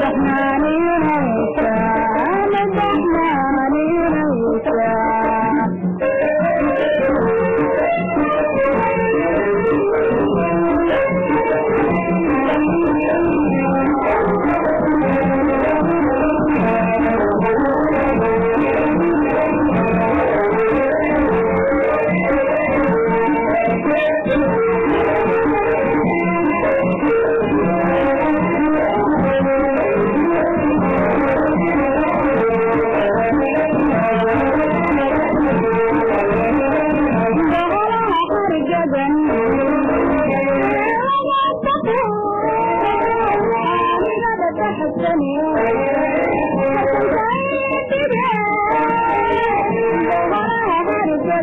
الرحمن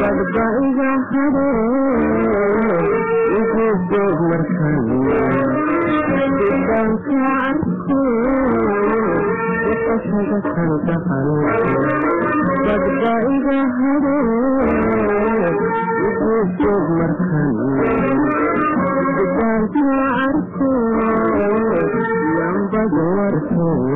badbaiga hade igu boog markaaanka arkoashaga kan dhaqan badbaiga hade igu boog markaan daanka arko yambad warkoo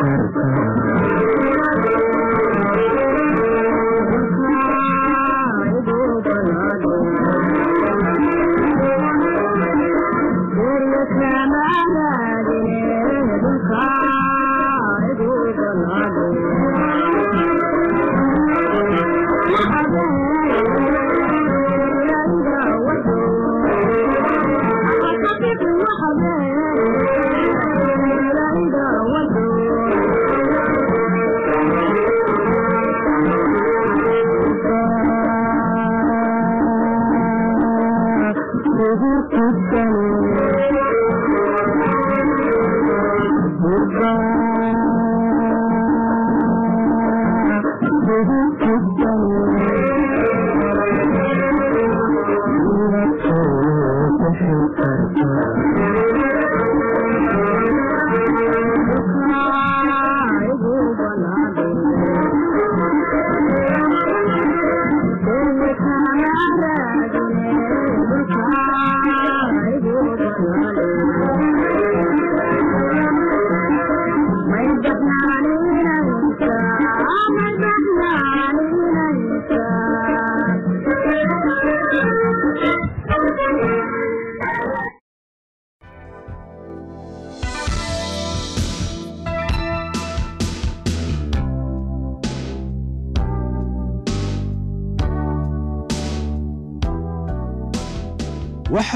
करता lahu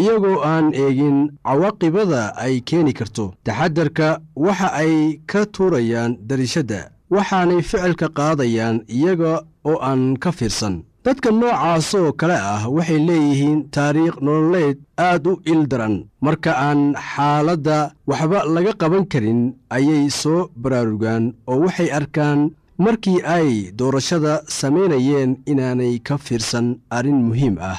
iyagoo aan eegin cawaaqibada ay keeni karto. Taxadarka waxa ay ka tuurayaan dariishadda waxaanay ficilka qaadayaan iyaga oo aan ka fiirsan. Dadka noocaasoo kale ah waxay leeyihiin taariikh nololeed aad u il daran marka aan xaaladda waxba laga qaban karin ayay soo baraarugaan oo waxay arkaan markii ay doorashada samaynayeen inaanay ka fiirsan arrin muhiim ah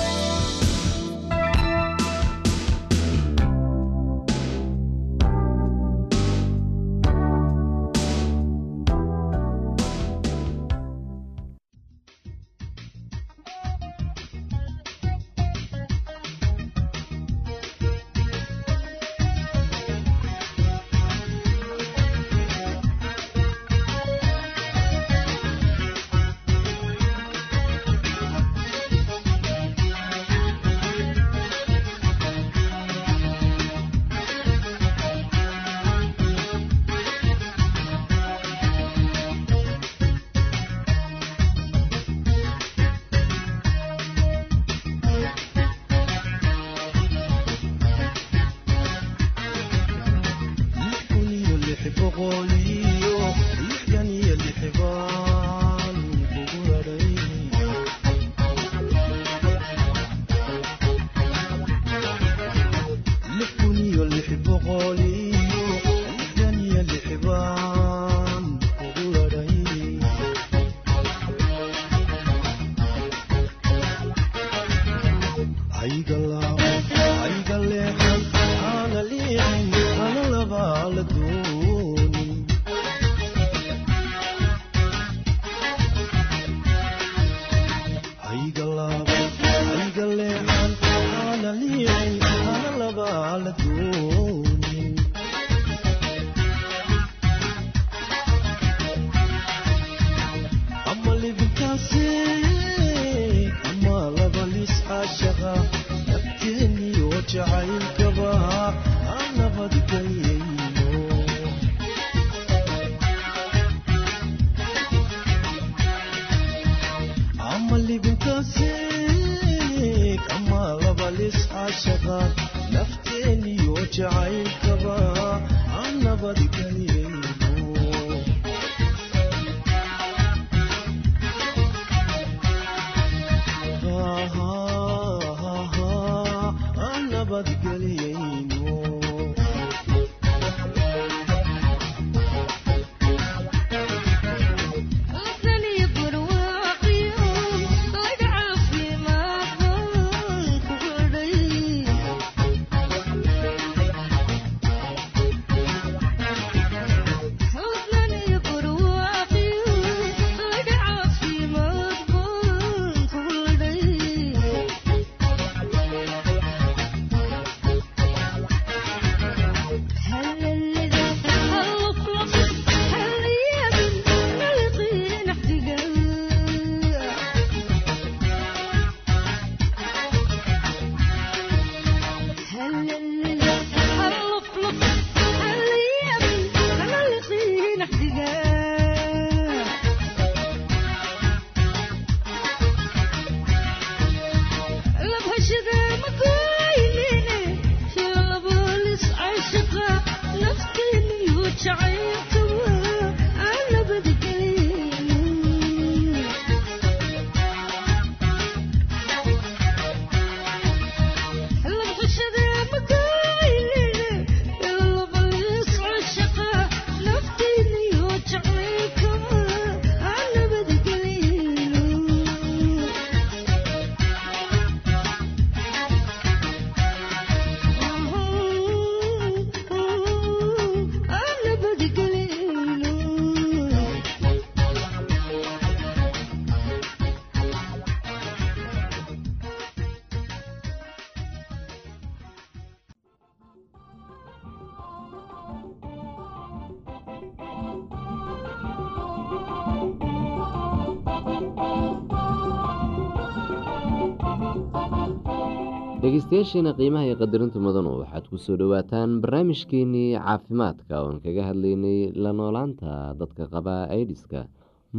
dhegeystayaasheena qiimaha iyo qadarinta mudanu waxaad ku soo dhowaataan barnaamijkeenii caafimaadka oon kaga hadlaynay la noolaanta dadka qaba aidiska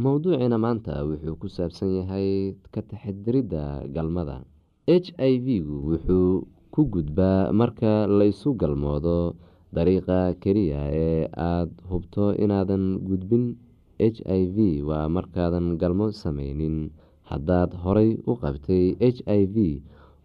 mowduuciina maanta wuxuu ku saabsan yahay ka taxadiridda galmada. H i v-gu wuxuu ku gudbaa marka laysu galmoodo dariiqa keliya ee aada hubto inaadan gudbin. H i v waa markaadan galmo sameynin haddaad horay u qabtay h i v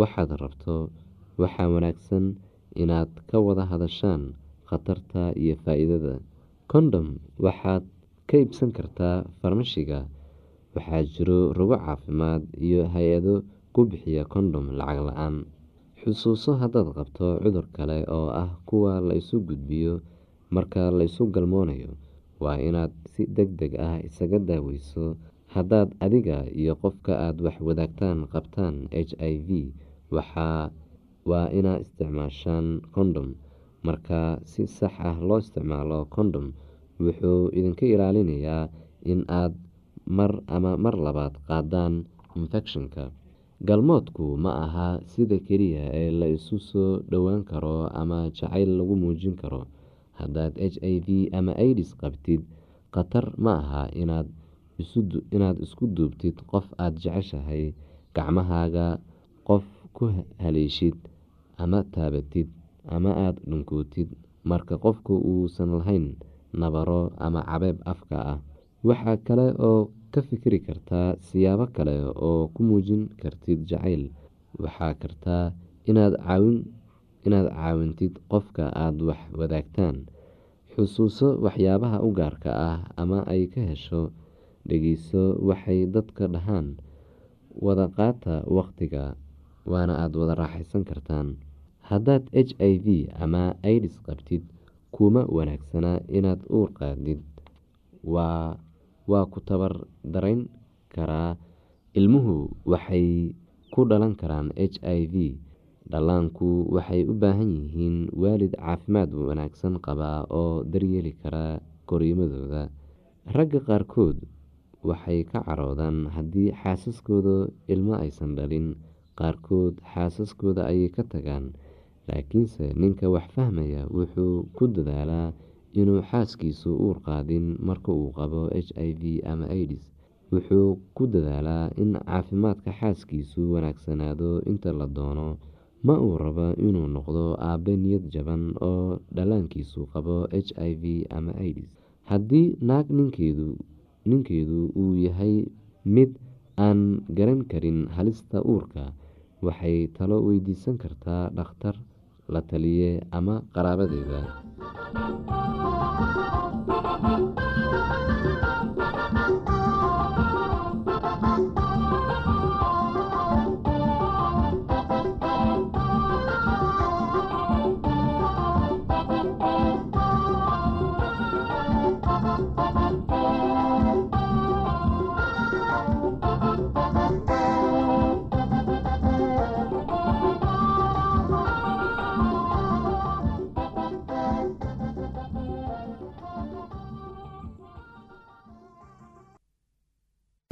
waxaad rabto waxaa wanaagsan inaad ka wada hadashaan khatarta iyo faa-iidada. Kondhom waxaad ka iibsan kartaa farmashiga waxaa jiro rugo caafimaad iyo hay'ado ku bixiya kondhom lacag la'aan. Xusuuso haddaad qabto cudur kale oo ah kuwa la isu gudbiyo marka la isu galmoonayo waa inaad si deg deg ah isaga daaweyso haddaad adiga iyo qofka aada wax wadaagtaan qabtaan h i v waa inaa isticmaashaan kondhom marka si sax ah loo isticmaalo kondhom wuxuu idinka ilaalinayaa in aad mar ama mar labaad qaadaan infekshanka. Galmoodku ma aha sida keliya ee la isu soo dhowaan karo ama jacayl lagu muujin karo. Haddaad h i v ama aidis qabtid khatar ma aha inaad isku duubtid qof aada jeceshahay gacmahaaga qof ku haleeshid ama taabatid ama aada dhunkootid. Marka qofku uusan lahayn nabaro ama cabeeb afka ah waxaa kale oo ka fikiri kartaa siyaabo kale oo ku muujin kartid jacayl. Waxaa kartaa inaad caawintid qofka aada wax wadaagtaan. Xusuuso waxyaabaha u gaarka ah ama ay ka hesho dhegeyso waxay dadka dhahaan wada qaata waqtiga waana aada wada raaxaysan kartaan. Haddaad h i v ama aidis qabtid kuma wanaagsana inaad uur qaadid. Waa ku tabar darayn karaa. Ilmuhu waxay ku dhalan karaan h i v. Dhallaanku waxay u baahan yihiin waalid caafimaad wanaagsan qaba oo daryeeli kara koriimadooda ragga qaarkood waxay ka caroodaan haddii xaasaskooda ilmo aysan dhalin qaarkood xaasaskooda ayay ka tagaan. Laakiinse ninka wax fahmaya wuxuu ku dadaalaa inuu xaaskiisu uur qaadin marka uu qabo h i v ama aidis wuxuu ku dadaalaa in caafimaadka xaaskiisu wanaagsanaado inta la doono ma uu rabo inuu noqdo aabe niyad jaban oo dhallaankiisu qabo h i v ama aidis haddii naag ninkeedu uu yahay mid aan garan karin halista uurka. Waxay talo weydiisan kartaa dhakhtar la taliye ama qaraabadeeda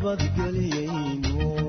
nabadgelyaynu